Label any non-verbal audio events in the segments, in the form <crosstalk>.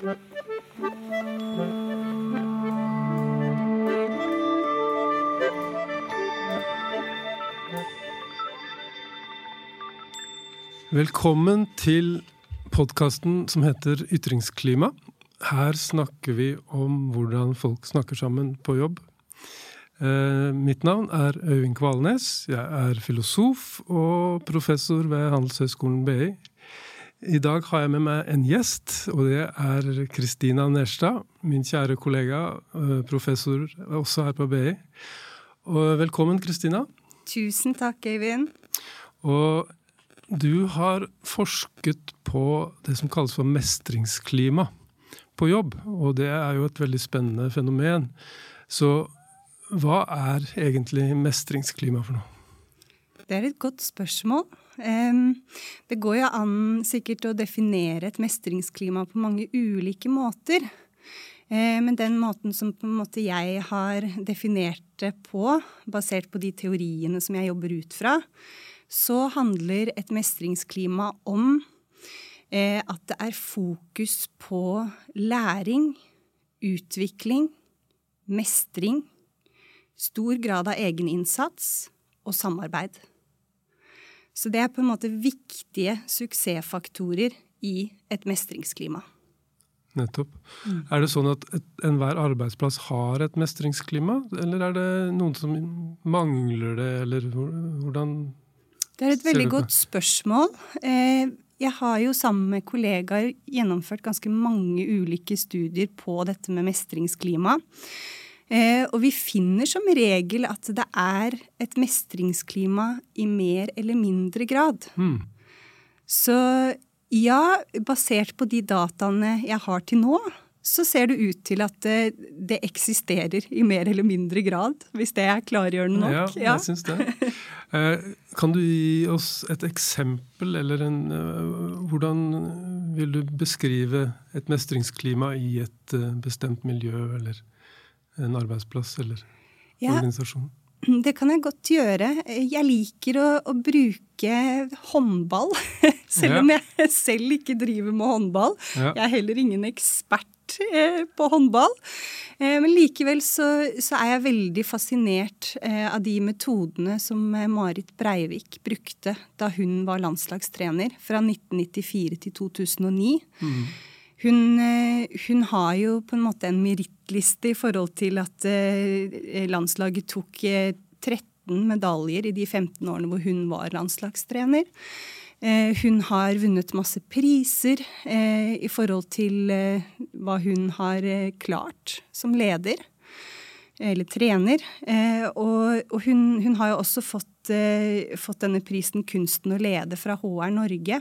Velkommen til podkasten som heter Ytringsklima. Her snakker vi om hvordan folk snakker sammen på jobb. Eh, mitt navn er Øyvind Kvalnes. Jeg er filosof og professor ved Handelshøyskolen BI. I dag har jeg med meg en gjest, og det er Kristina Nerstad. Min kjære kollega, eh, professor også her på BI. Og velkommen, Kristina. Tusen takk, Eivind. Og du har forsket på det som kalles for mestringsklima på jobb, og det er jo et veldig spennende fenomen. Så hva er egentlig mestringsklima for noe? Det er et godt spørsmål. Det går jo an sikkert å definere et mestringsklima på mange ulike måter. Men den måten som måte jeg har definert det på, basert på de teoriene som jeg jobber ut fra, så handler et mestringsklima om eh, at det er fokus på læring, utvikling, mestring, stor grad av egeninnsats og samarbeid. Så det er på en måte viktige suksessfaktorer i et mestringsklima. Nettopp. Mm. Er det sånn at enhver arbeidsplass har et mestringsklima, eller er det noen som mangler det, eller hvordan det er et veldig godt spørsmål. Eh, jeg har jo sammen med kollegaer gjennomført ganske mange ulike studier på dette med mestringsklima. Eh, og vi finner som regel at det er et mestringsklima i mer eller mindre grad. Mm. Så ja, basert på de dataene jeg har til nå, så ser det ut til at det, det, eksisterer i mer eller mindre grad, hvis det er klargjørende nok. Ja, jeg syns det. Eh, kan du gi oss et eksempel, eller en Hvordan vil du beskrive et mestringsklima i et bestemt miljø, eller en arbeidsplass, eller ja, organisasjon? <clears throat> Det kan jeg godt gjøre. Jeg liker å, å bruke håndball, <laughs> selv om jeg <laughs> selv ikke driver med håndball. Ja. Jeg er heller ingen ekspert Eh, på håndball. Eh, men likevel så, så, er jeg veldig fascinert eh, av de metodene som Marit Breivik brukte da hun var landslagstrener fra 1994 til 2009. Mm. Hun, hun, har jo på en måte en merittliste i forhold til at landslaget tok 13 medaljer i de 15 årene hvor hun var landslagstrener. Eh, hun har vunnet masse priser eh, i forhold til eh, hva hun har klart som leder. Eller trener. og hun, hun, har jo også fått, fått, denne prisen Kunsten å lede fra HR Norge.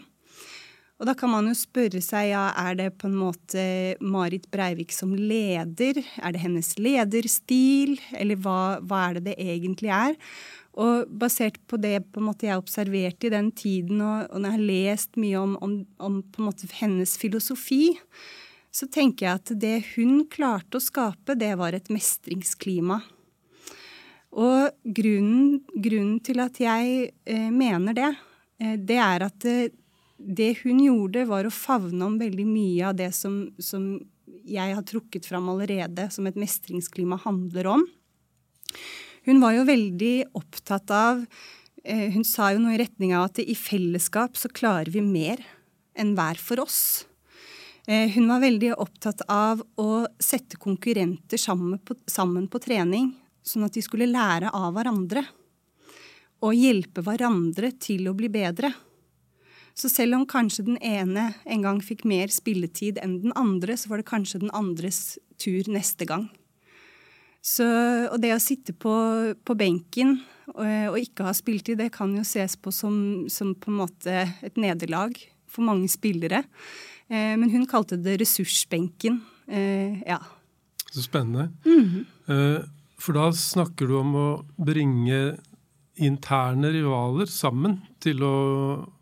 Og da kan man jo spørre seg, ja, er det på en måte Marit Breivik som leder? Er det hennes lederstil? Eller hva, hva er det det egentlig er? Og basert på det på måte jeg observerte i den tiden, og, og når jeg har lest mye om, om, om, måte hennes filosofi, så tenker jeg at det hun klarte å skape, det var et mestringsklima. Og grunnen, grunnen til at jeg eh, mener det, eh, det er at eh, det, hun gjorde, var å favne om veldig mye av det som, som jeg har trukket fram allerede, som et mestringsklima handler om. Hun var jo veldig opptatt av eh, Hun sa jo noe i retning av at i fellesskap så klarer vi mer enn hver for oss. Eh, hun var veldig opptatt av å sette konkurrenter sammen på, sammen på trening, sånn at de skulle lære av hverandre. Og hjelpe hverandre til å bli bedre. Så selv om kanskje den ene en gang fikk mer spilletid enn den andre, så var det kanskje den andres tur neste gang. Så, og det å sitte på, på benken og, og, ikke ha spilletid, det kan jo ses på som, som på en måte et nederlag for mange spillere. Eh, men hun kalte det ressursbenken. Eh, ja. Så spennende. Mm -hmm. eh, for da snakker du om å bringe interne rivaler sammen til å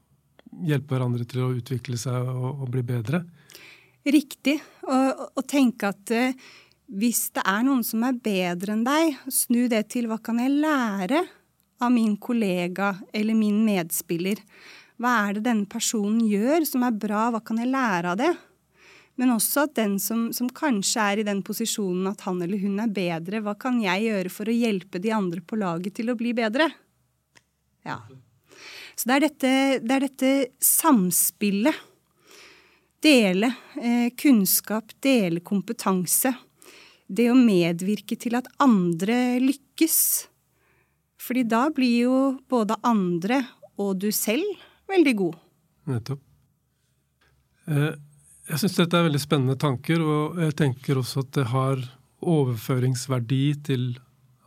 hjelpe hverandre til å utvikle seg og, og bli bedre? Riktig. Og tenke at uh, hvis det er noen som er bedre enn deg, snu det til hva kan jeg lære av min kollega eller min medspiller? Hva er det denne personen gjør som er bra, hva kan jeg lære av det? Men også at den som, som, kanskje er i den posisjonen at han eller hun er bedre, hva kan jeg gjøre for å hjelpe de andre på laget til å bli bedre? Ja. Så det er dette, det er dette samspillet. Dele eh, kunnskap, dele kompetanse. Det å medvirke til at andre lykkes. Fordi da blir jo både andre og du selv veldig god. Nettopp. Eh, jeg syns dette er veldig spennende tanker, og jeg tenker også at det har overføringsverdi til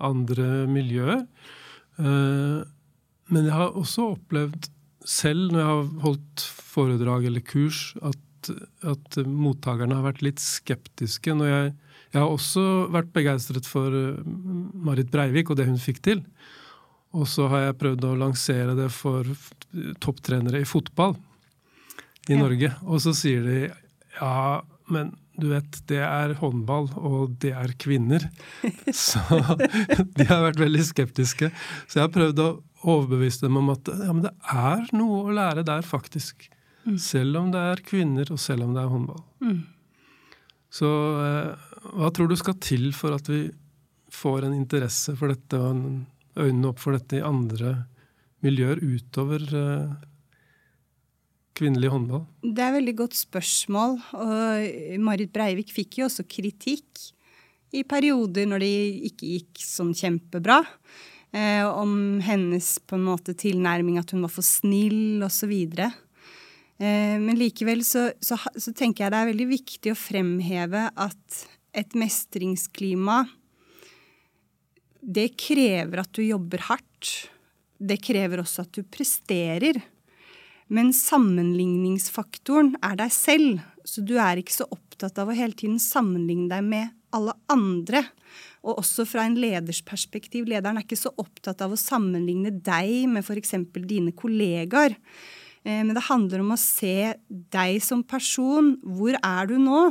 andre miljøer. Eh, men jeg har også opplevd selv når jeg har holdt foredrag eller kurs, at, at mottakerne har vært litt skeptiske. når jeg, jeg har også vært begeistret for eh, Marit Breivik og det hun fikk til. Og så har jeg prøvd å lansere det for topptrenere i fotball i ja. Norge. Og så sier de ja, men du vet, det er håndball, og det er kvinner. <laughs> Så <laughs> de har vært veldig skeptiske. Så jeg har prøvd å overbevise dem om at ja, men det er noe å lære der, faktisk. Mm. Selv om det er kvinner, og selv om det er håndball. Mm. Så eh, hva tror du skal til for at vi får en interesse for dette, og en øynene opp for dette i andre miljøer utover eh, kvinnelig håndball? Det er et veldig godt spørsmål. Og Marit Breivik fikk jo også kritikk i perioder når det ikke gikk sånn kjempebra. Eh, om hennes på en måte tilnærming, at hun var for snill osv. Eh, men likevel så, så, så tenker jeg det er veldig viktig å fremheve at et mestringsklima det krever at du jobber hardt. Det krever også at du presterer. Men sammenligningsfaktoren er deg selv, så du er ikke så opptatt av å hele tiden sammenligne deg med alle andre. Og også fra en leders perspektiv. Lederen er ikke så opptatt av å sammenligne deg med f.eks. dine kollegaer. Eh, men det handler om å se deg som person. Hvor er du nå?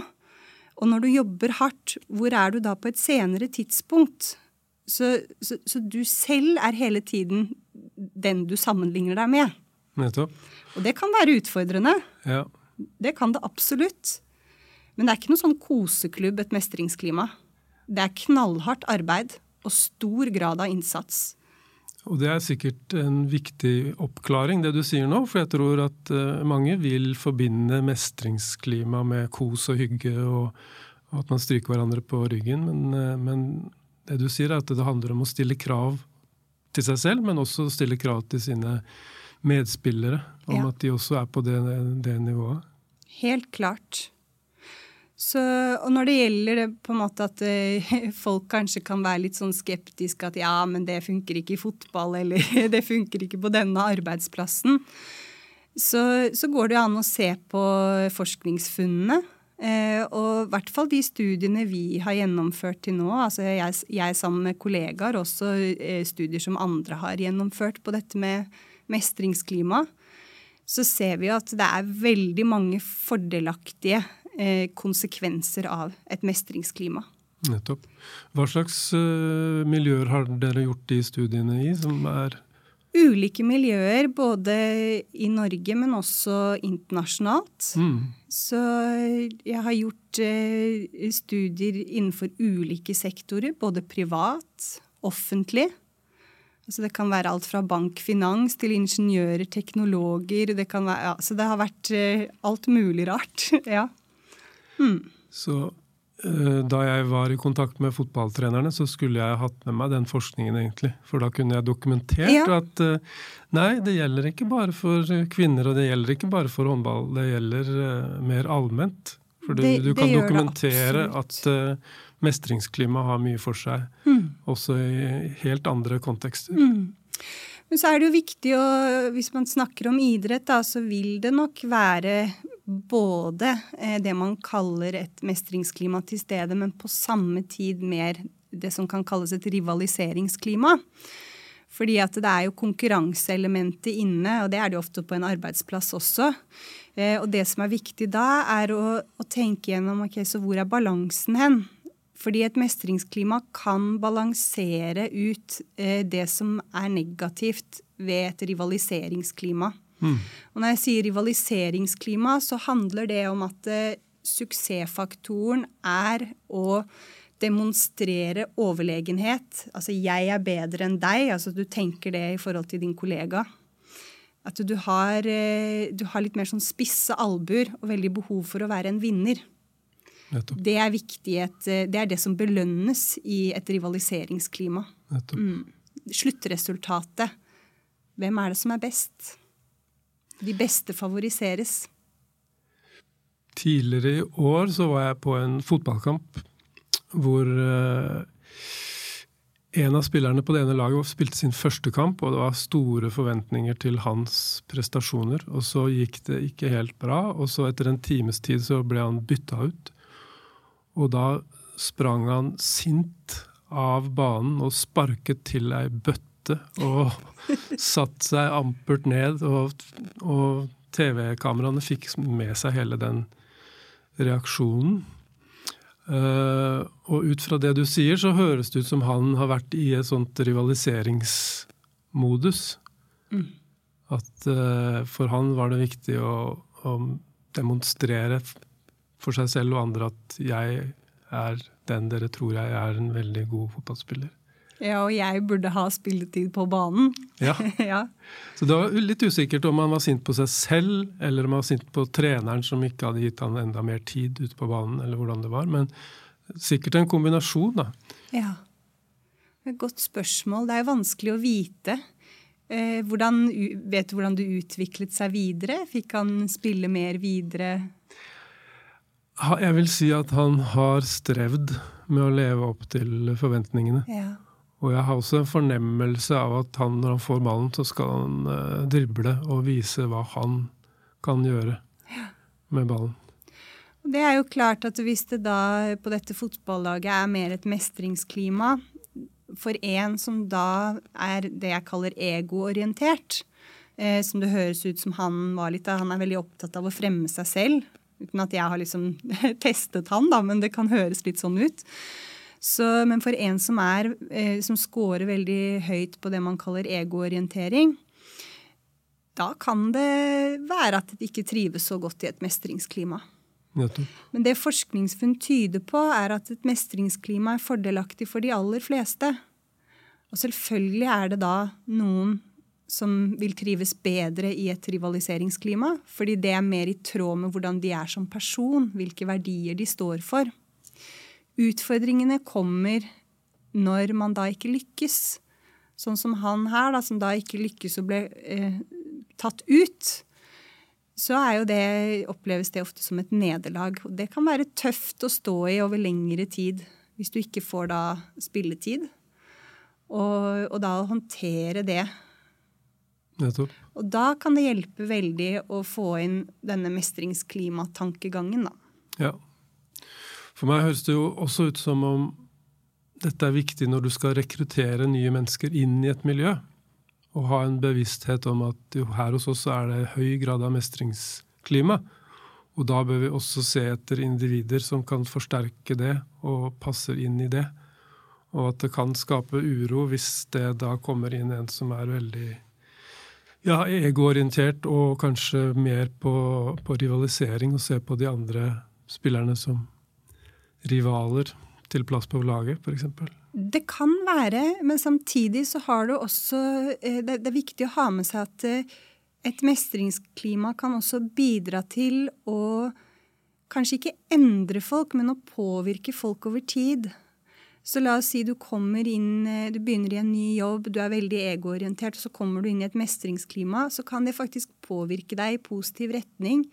Og når du jobber hardt, hvor er du da på et senere tidspunkt? Så, så, så du selv er hele tiden den du sammenligner deg med. Nettopp. Og det kan være utfordrende. Ja. Det kan det absolutt. Men det er ikke noe sånn koseklubb, et mestringsklima. Det er knallhardt arbeid og stor grad av innsats. Og det er sikkert en viktig oppklaring, det du sier nå. For jeg tror at uh, mange vil forbinde mestringsklima med kos og hygge, og, at man stryker hverandre på ryggen. Men, uh, men, det du sier, er at det handler om å stille krav til seg selv, men også stille krav til sine medspillere om ja. at de også er på det, det nivået? Helt klart. Så, og når det gjelder det på en måte at uh, <laughs> folk kanskje kan være litt sånn skeptiske at ja, men det funker ikke i fotball, eller <laughs> det funker ikke på denne arbeidsplassen, så, så går det an å se på forskningsfunnene. Eh, og i hvert fall de studiene vi har gjennomført til nå, altså jeg, jeg sammen med kollegaer, også eh, studier som andre har gjennomført på dette med mestringsklima, så ser vi at det er veldig mange fordelaktige eh, konsekvenser av et mestringsklima. Nettopp. Hva slags uh, miljøer har dere gjort de studiene i, som er Ulike miljøer, både i Norge, men også internasjonalt. Mm. Så jeg har gjort uh, studier innenfor ulike sektorer, både privat, offentlig. Altså det kan være alt fra bankfinans til ingeniører, teknologer. Det, være, ja, så det har vært alt mulig rart. <laughs> ja. Så uh, da jeg var i kontakt med fotballtrenerne, så skulle jeg hatt med meg den forskningen, egentlig. For da kunne jeg dokumentert ja. at uh, nei, det gjelder ikke bare for kvinner, og det gjelder ikke bare for håndball. Det gjelder mer allment. For du, det, du kan dokumentere at mestringsklima har mye for seg, mm. også i helt andre kontekster. Mm. Men så er det jo viktig å Hvis man snakker om idrett, da, så vil det nok være både eh, det man kaller et mestringsklima til stede, men på samme tid mer det som kan kalles et rivaliseringsklima. Fordi at det er jo konkurranseelementet inne, og det er det jo ofte på en arbeidsplass også. Eh, og det som er viktig da, er å, å tenke gjennom ok, så hvor er balansen hen? Fordi et mestringsklima kan balansere ut eh, det som er negativt ved et rivaliseringsklima. Mm. Og når jeg sier rivaliseringsklima, så handler det om at eh, suksessfaktoren er å demonstrere overlegenhet. Altså 'jeg er bedre enn deg', altså du tenker det i forhold til din kollega. At du har, eh, du har litt mer sånn spisse albuer og veldig behov for å være en vinner. Det er viktig, et, eh, det er det som belønnes i et rivaliseringsklima. Mm. Sluttresultatet. Hvem er det som er best? De beste favoriseres. Tidligere i år så var jeg på en fotballkamp hvor uh, en av spillerne på det ene laget spilte sin første kamp, og det var store forventninger til hans prestasjoner. Og så gikk det ikke helt bra, og så etter en times tid så ble han bytta ut. Og da sprang han sint av banen og sparket til ei bøtte og satte seg ampert ned. Og, og TV-kameraene fikk med seg hele den reaksjonen. Uh, og ut fra det du sier, så høres det ut som han har vært i et sånt rivaliseringsmodus. Mm. At uh, for han var det viktig å, å, demonstrere for seg selv og andre at jeg er den dere tror jeg er en veldig god fotballspiller. Ja, og jeg burde ha spilletid på banen. Ja. <laughs> ja. Så det var litt usikkert om han var sint på seg selv, eller om han var sint på treneren som ikke hadde gitt han enda mer tid ute på banen, eller hvordan det var. Men sikkert en kombinasjon, da. Ja. Godt spørsmål. Det er jo vanskelig å vite. Eh, hvordan, vet du hvordan det utviklet seg videre? Fikk han spille mer videre? Jeg vil si at han har strevd med å leve opp til forventningene. Ja. Og jeg har også en fornemmelse av at han, når han får ballen, så skal han uh, drible og vise hva han kan gjøre med ballen. Det er jo klart at hvis det da på dette fotballaget er mer et mestringsklima for en som da er det jeg kaller egoorientert, eh, som det høres ut som han var litt av, han er veldig opptatt av å fremme seg selv, uten at jeg har liksom <laughs> testet han, da, men det kan høres litt sånn ut. Så, men for en som, er, eh, som scorer veldig høyt på det man kaller egoorientering, da kan det være at de ikke trives så godt i et mestringsklima. Men det forskningsfunn tyder på, er at et mestringsklima er fordelaktig for de aller fleste. Og selvfølgelig er det da noen som vil trives bedre i et rivaliseringsklima, fordi det er mer i tråd med hvordan de er som person, hvilke verdier de står for. Utfordringene kommer når man da ikke lykkes. Sånn som han her, da, som da ikke lykkes og ble eh, tatt ut. Så det, oppleves det ofte som et nederlag. Det kan være tøft å stå i over lengre tid hvis du ikke får da spilletid. Og, og da å håndtere det. Og da kan det hjelpe veldig å få inn denne mestringsklimatankegangen, da. Ja. For meg høres det jo også ut som om dette er viktig når du skal rekruttere nye mennesker inn i et miljø. Og ha en bevissthet om at jo, her hos oss er det høy grad av mestringsklima. Og da bør vi også se etter individer som kan forsterke det og passer inn i det. Og at det kan skape uro hvis det da kommer inn en som er veldig ja, egoorientert og kanskje mer på, på rivalisering og se på de andre spillerne som rivaler til plass på laget, f.eks.? Det kan være, men samtidig så har du også eh, Det er viktig å ha med seg at eh, et mestringsklima kan også bidra til å kanskje ikke endre folk, men å påvirke folk over tid. Så la oss si du kommer inn, eh, du begynner i en ny jobb, du er veldig egoorientert, og så kommer du inn i et mestringsklima, så kan det faktisk påvirke deg i positiv retning.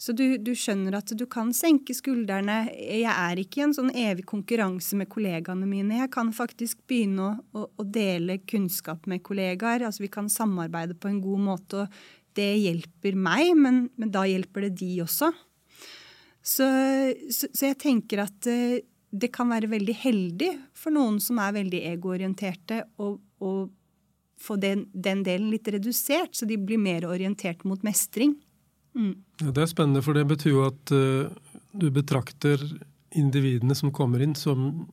Så du, du, skjønner at du kan senke skuldrene. Jeg er ikke i en sånn evig konkurranse med kollegaene mine. Jeg kan faktisk begynne å, å, å, dele kunnskap med kollegaer. Altså Vi kan samarbeide på en god måte. og Det hjelper meg, men, men da hjelper det de også. Så, så, så jeg tenker at uh, det kan være veldig heldig for noen som er veldig egoorienterte, å, å få den, den delen litt redusert, så de blir mer orientert mot mestring. Mm. Ja, det er spennende, for det betyr jo at uh, du betrakter individene som kommer inn, som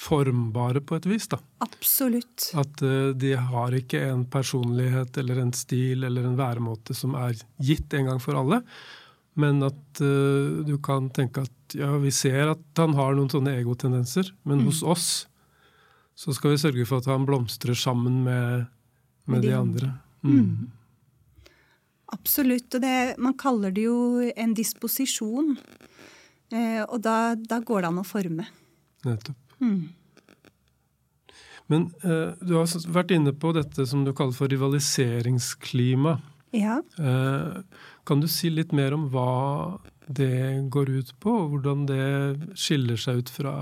formbare på et vis. da. Absolutt. At uh, de har ikke en personlighet eller en stil eller en væremåte som er gitt en gang for alle. Men at uh, du kan tenke at ja, vi ser at han har noen sånne egotendenser, men mm. hos oss så skal vi sørge for at han blomstrer sammen med, med de, de andre. Mm. Mm. Absolutt. Og det, man kaller det jo en disposisjon. Eh, og da, da, går det an å forme. Nettopp. Mm. Men eh, du har vært inne på dette som du kaller for rivaliseringsklima. Ja. Eh, kan du si litt mer om hva det går ut på, og hvordan det skiller seg ut fra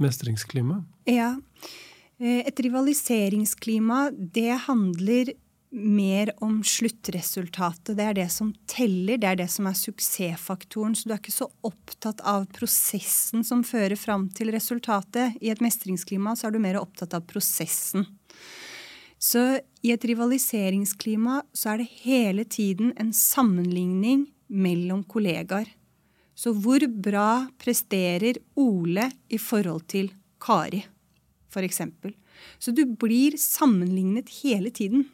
mestringsklima? Ja. Eh, et rivaliseringsklima, det handler mer om sluttresultatet. Det er det som teller, det er det som er suksessfaktoren. Så du er ikke så opptatt av prosessen som fører fram til resultatet. I et mestringsklima så er du mer opptatt av prosessen. Så i et rivaliseringsklima så er det hele tiden en sammenligning mellom kollegaer. Så hvor bra presterer Ole i forhold til Kari, f.eks.? Så du blir sammenlignet hele tiden.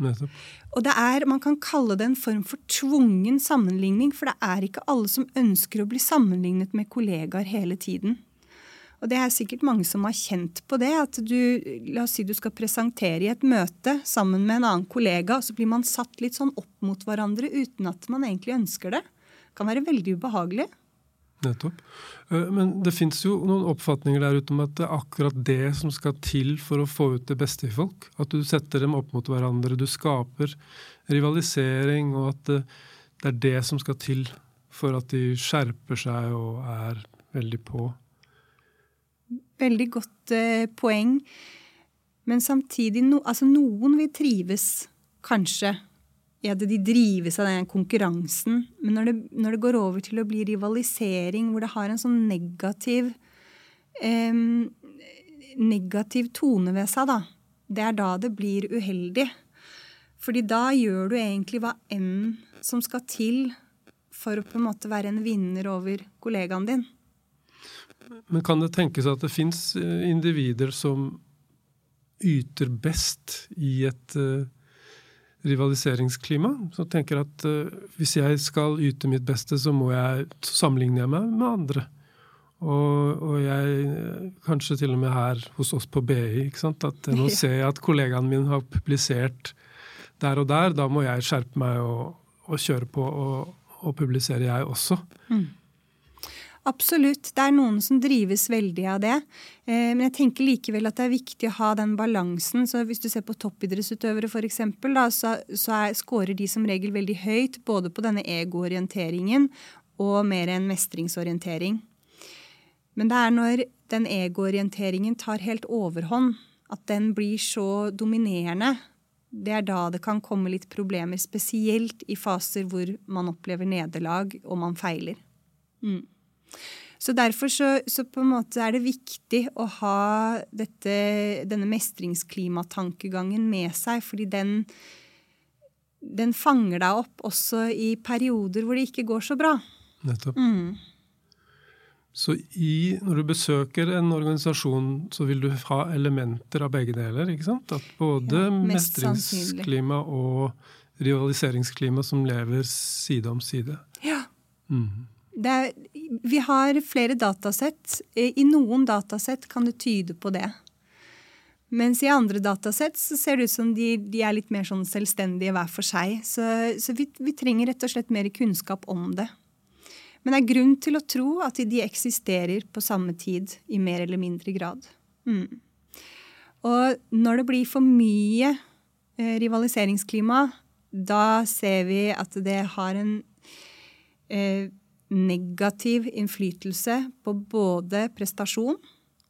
Nettopp. Og det er, Man kan kalle det en form for tvungen sammenligning, for det er ikke alle som ønsker å bli sammenlignet med kollegaer hele tiden. Og det er sikkert mange som har kjent på det. At du, la oss si du skal presentere i et møte sammen med en annen kollega, og så blir man satt litt sånn opp mot hverandre uten at man egentlig ønsker det. Det kan være veldig ubehagelig. Nettopp. Eh, men det fins jo noen oppfatninger der ute om at det er akkurat det som skal til for å få ut det beste i folk. At du setter dem opp mot hverandre. Du skaper rivalisering, og at det, det er det som skal til for at de skjerper seg og er veldig på. Veldig godt eh, poeng. Men samtidig, no, altså noen vil trives kanskje Ja, de drives av den konkurransen. Men når det, når det, går over til å bli rivalisering, hvor det har en sånn negativ eh, negativ tone ved seg, da, det er da det blir uheldig. Fordi da gjør du egentlig hva enn som skal til for å på en måte være en vinner over kollegaen din. Men kan det tenkes at det fins eh, individer som yter best i et uh, rivaliseringsklima. Så tenker jeg at uh, hvis jeg skal yte mitt beste, så må jeg sammenligne meg med andre. Og, og, jeg, kanskje til og med her hos oss på BI, ikke sant? at nå ser jeg at kollegaen min har publisert der og der. Da må jeg skjerpe meg og, og kjøre på og, og publisere, jeg også. Mm. Absolutt. Det er noen som drives veldig av det. Eh, men jeg tenker likevel at det er viktig å ha den balansen. Så hvis du ser på toppidrettsutøvere f.eks., så, så er, scorer de som regel veldig høyt både på denne egoorienteringen og mer en mestringsorientering. Men det er når den egoorienteringen tar helt overhånd, at den blir så dominerende, det er da det kan komme litt problemer. Spesielt i faser hvor man opplever nederlag og man feiler. Mm. Så derfor så, så, på en måte er det viktig å ha dette, denne mestringsklimatankegangen med seg, fordi den, den fanger deg opp også i perioder hvor det ikke går så bra. Nettopp. Mm. Så i, når du besøker en organisasjon, så vil du ha elementer av begge deler? ikke sant? At både ja, mestringsklima og rivaliseringsklima som lever side om side. Ja. Mm. Er, vi har flere datasett. I noen datasett kan det tyde på det. Mens i andre datasett så ser det ut som de, de er litt mer sånn selvstendige hver for seg. Så, så vi, vi, trenger rett og slett mer kunnskap om det. Men det er grunn til å tro at de eksisterer på samme tid i mer eller mindre grad. Mm. Og når det blir for mye eh, rivaliseringsklima, da ser vi at det har en eh, negativ innflytelse på både prestasjon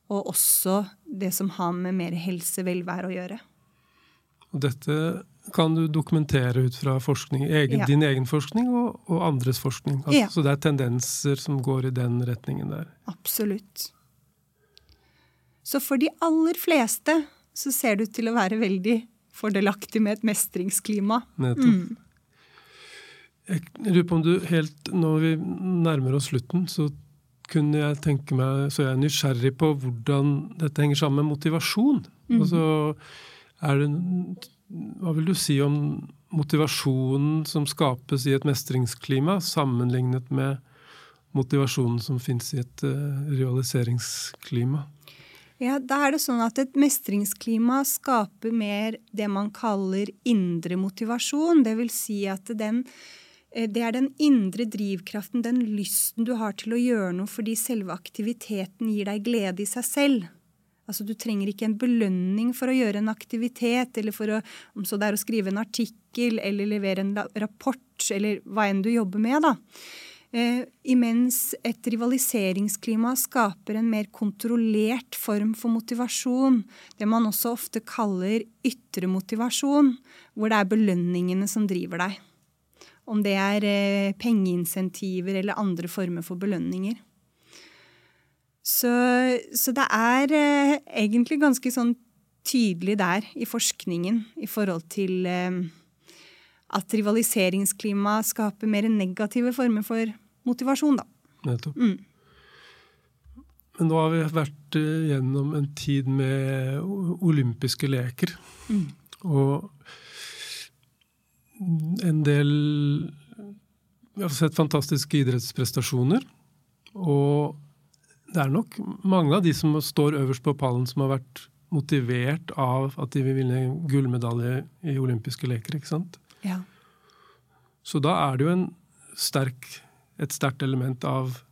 og også det som har med mer helse, velvære å gjøre. Dette kan du dokumentere ut fra forskning, egen, ja. din egen forskning og, og andres forskning. Altså, ja. Så det er tendenser som går i den retningen der. Absolutt. Så for de aller fleste så ser det ut til å være veldig fordelaktig med et mestringsklima. Nettopp. Mm. Jeg lurer på om du helt Når vi nærmer oss slutten, så kunne jeg tenke meg Så jeg er nysgjerrig på hvordan dette henger sammen med motivasjon. Mm. Altså, er det Hva vil du si om motivasjonen som skapes i et mestringsklima, sammenlignet med motivasjonen som fins i et uh, rivaliseringsklima? Ja, Da er det sånn at et mestringsklima skaper mer det man kaller indre motivasjon. Det vil si at den, eh, det er den indre drivkraften, den lysten du har til å gjøre noe fordi selve aktiviteten gir deg glede i seg selv. Altså Du trenger ikke en belønning for å gjøre en aktivitet, eller for å, om så det er å skrive en artikkel eller levere en rapport, eller hva enn du jobber med. da. Eh, imens et rivaliseringsklima skaper en mer kontrollert form for motivasjon. Det man også ofte kaller ytre motivasjon, hvor det er belønningene som driver deg. Om det er eh, pengeinsentiver eller andre former for belønninger. Så, så det er eh, egentlig ganske sånn tydelig der i forskningen i forhold til eh, at rivaliseringsklima skaper mer negative former for motivasjon, da. Nettopp. Mm. Men nå har vi vært gjennom en tid med olympiske leker. Mm. Og en del Vi har sett fantastiske idrettsprestasjoner. Og det er nok mange av de som står øverst på pallen, som har vært motivert av at de vil vinne gullmedalje i olympiske leker. ikke sant? Ja. Så da er det jo en sterk, et sterkt element av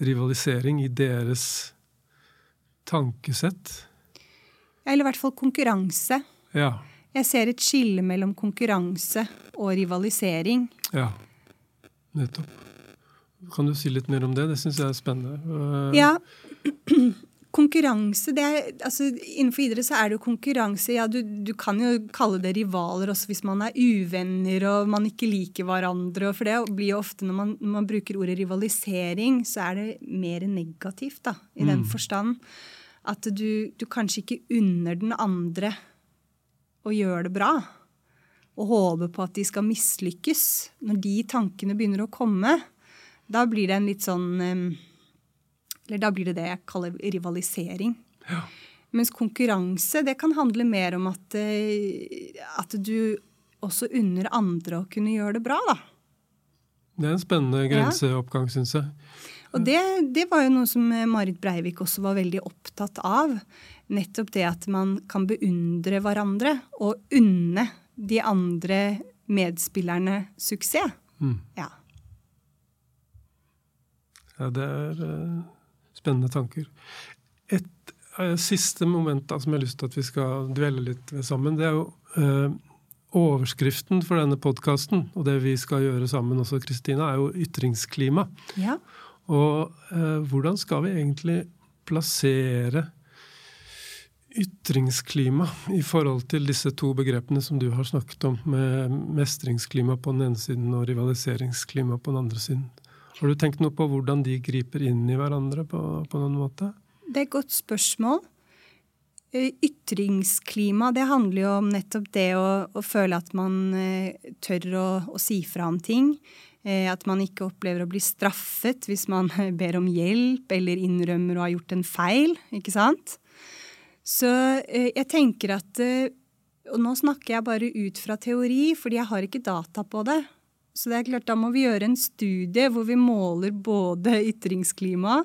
rivalisering i deres tankesett. Eller i hvert fall konkurranse. Ja. Jeg ser et skille mellom konkurranse og rivalisering. Ja, nettopp. Kan du si litt mer om det? Det syns jeg er spennende. Uh, ja. <clears throat> Konkurranse det er, altså Innenfor idrett så er det jo konkurranse. ja, du, du, kan jo kalle det rivaler også hvis man er uvenner og man ikke liker hverandre. For det blir jo ofte når man, når man bruker ordet rivalisering, så er det mer negativt, da, i mm. den forstand. At du, du kanskje ikke unner den andre å gjør det bra. Og håper på at de skal mislykkes. Når de tankene begynner å komme, da blir det en litt sånn Eller da blir det det jeg kaller rivalisering. Ja. Mens konkurranse det kan handle mer om at, eh, at du også unner andre å kunne gjøre det bra, da. Det er en spennende grenseoppgang, ja. syns jeg. Og det, det, var jo noe som Marit Breivik også var veldig opptatt av. Nettopp det at man kan beundre hverandre og unne de andre medspillerne suksess. Mm. Ja. Ja, det er uh, spennende tanker. Et uh, siste moment da, som jeg har lyst til at vi skal dvele litt ved sammen, det er jo uh, overskriften for denne podkasten, og det vi skal gjøre sammen også, Kristina, er jo ytringsklima. Ja. Og hvordan skal vi egentlig plassere ytringsklima i forhold til disse to begrepene som du har snakket om, med mestringsklima på den ene siden og rivaliseringsklima på den andre siden? Har du tenkt noe på hvordan de griper inn i hverandre på, på noen måte? Det er et godt spørsmål. Eh, ytringsklima det handler jo om nettopp det å, å føle at man eh, tør å, å, si fra om ting. Eh, at man ikke opplever å bli straffet hvis man <laughs> ber om hjelp eller innrømmer å ha gjort en feil. ikke sant? Så jeg tenker at Og nå snakker jeg bare ut fra teori, fordi jeg har ikke data på det. Så det er klart, da må vi gjøre en studie hvor vi måler både ytringsklima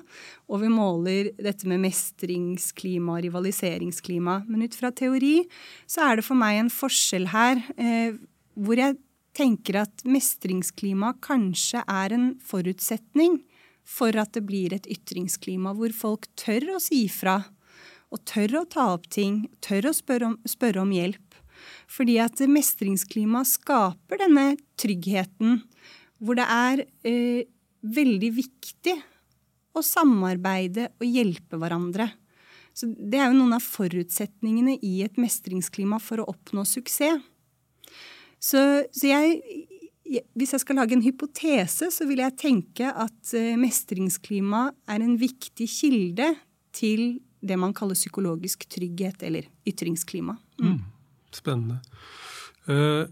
og vi måler dette med mestringsklima og rivaliseringsklima. Men ut fra teori så er det for meg en forskjell her eh, hvor jeg tenker at mestringsklima kanskje er en forutsetning for at det blir et ytringsklima hvor folk tør å si fra og tør å ta opp ting, tør å spørre om, spørre om hjelp. Fordi at mestringsklima skaper denne tryggheten, hvor det er eh, veldig viktig å samarbeide og hjelpe hverandre. Så Det er jo noen av forutsetningene i et mestringsklima for å oppnå suksess. Så, så jeg, hvis jeg skal lage en hypotese, så vil jeg tenke at eh, mestringsklima er en viktig kilde til det man kaller psykologisk trygghet, eller ytringsklima. Mm. Spennende. Eh,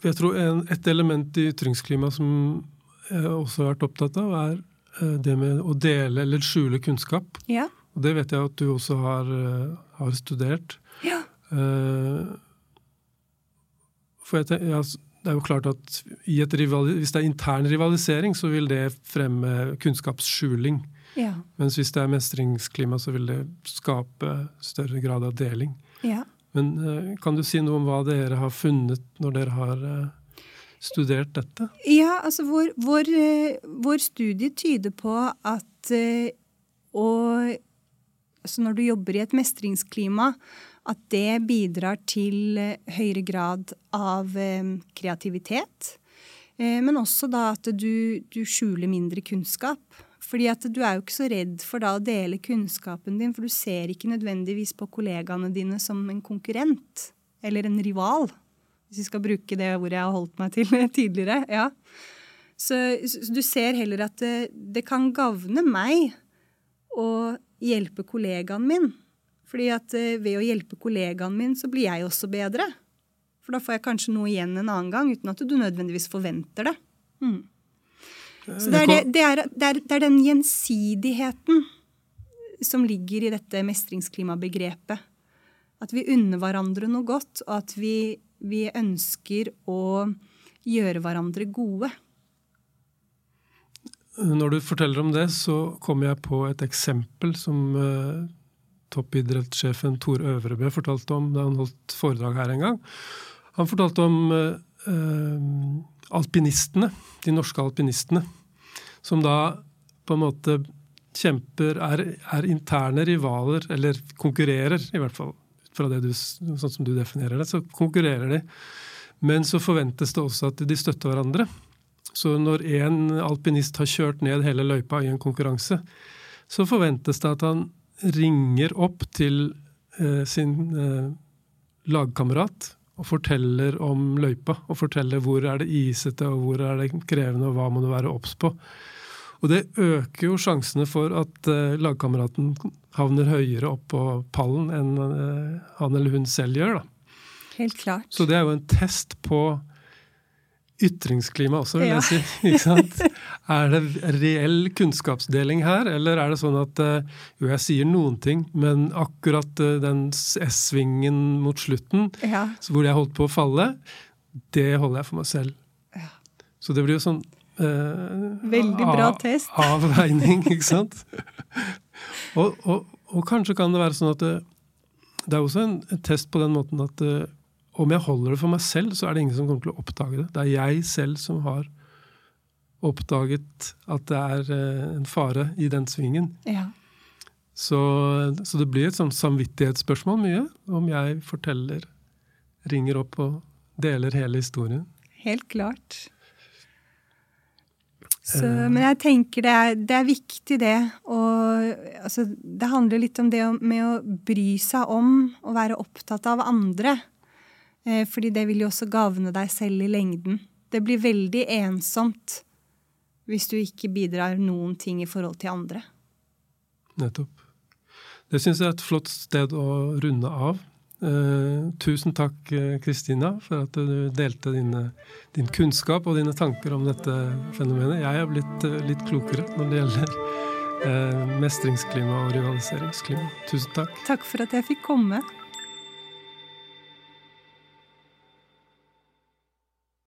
jeg tror et element i ytringsklima som jeg også har vært opptatt av, er eh, det med å dele eller skjule kunnskap. Ja. Og det vet jeg at du også har, har studert. Ja. For jeg, ja, det er jo klart at hvis det er intern rivalisering, så vil det fremme kunnskapsskjuling. Ja. Mens hvis det er mestringsklima, så vil det skape større grad av deling. Ja. Men uh, kan du si noe om hva dere har funnet når dere har uh, studert dette? Ja, altså vår, vår, uh, vår studie tyder på at og, altså når du jobber i et mestringsklima, at det bidrar til høyere grad av kreativitet. Men også da at du, du skjuler mindre kunnskap. Fordi at du er jo ikke så redd for da å dele kunnskapen din, for du ser ikke nødvendigvis på kollegaene dine som en konkurrent eller en rival. Hvis vi skal bruke det ordet jeg har holdt meg til <laughs> tidligere. ja. Så, så du ser heller at det, det kan gagne meg å hjelpe kollegaen min. Fordi at eh, ved å hjelpe kollegaen min, så blir jeg også bedre. For da får jeg kanskje noe igjen en annen gang, uten at du nødvendigvis forventer det. Mm. Så det er, det, det, er, er, det er, den gjensidigheten som ligger i dette mestringsklimabegrepet. At vi unner hverandre noe godt, og at vi, vi ønsker å gjøre hverandre gode. Når du forteller om det, så kommer jeg på et eksempel som uh, toppidrettssjefen Tor Øvrebø fortalte om da han holdt foredrag her en gang. Han fortalte om uh, uh, alpinistene, de norske alpinistene, som da på en måte kjemper er, er, interne rivaler, eller konkurrerer, i hvert fall fra det du, sånn som du definerer det, så konkurrerer de. Men så forventes det også at de støtter hverandre. Så når en alpinist har kjørt ned hele løypa i en konkurranse, så forventes det at han ringer opp til eh, sin eh, lagkamerat og forteller om løypa. Og forteller hvor er det isete, og hvor er det krevende, og hva må du være obs på. Og det øker jo sjansene for at eh, lagkameraten havner høyere opp på pallen enn uh, han eller hun selv gjør. da. Helt klart. Så det er jo en test på ytringsklima også, vil ja. jeg si. <laughs> Er det reell kunnskapsdeling her, eller er det sånn at uh, jo, jeg sier noen ting, men akkurat uh, den S-svingen mot slutten, ja. hvor jeg holdt på å falle, det holder jeg for meg selv. Ja. Så det blir jo sånn eh, Veldig bra test. Avveining, ikke <laughs> sant? og, og, og, kanskje kan det være sånn at det, det er også en, en test på den måten at om jeg holder det for meg selv, så er det ingen som kommer til å oppdage det. Det er jeg selv som har oppdaget at det er eh, en fare i den svingen. Ja. Så, så, det blir et sånn samvittighetsspørsmål mye, om jeg forteller, ringer opp og deler hele historien. Helt klart. Så, eh. men jeg tenker det er, det er viktig, det. Og, altså, det handler litt om det med å bry seg om og være opptatt av andre. Eh, fordi det vil jo også gagne deg selv i lengden. Det blir veldig ensomt hvis du ikke bidrar noen ting i forhold til andre. Nettopp. Det syns jeg er et flott sted å runde av. Eh, tusen takk, eh, Kristina, for at du delte dine, din kunnskap og dine tanker om dette fenomenet. Jeg er blitt eh, litt klokere når det gjelder eh, mestringsklima og rivaliseringsklima. Tusen takk. Takk for at jeg fikk komme.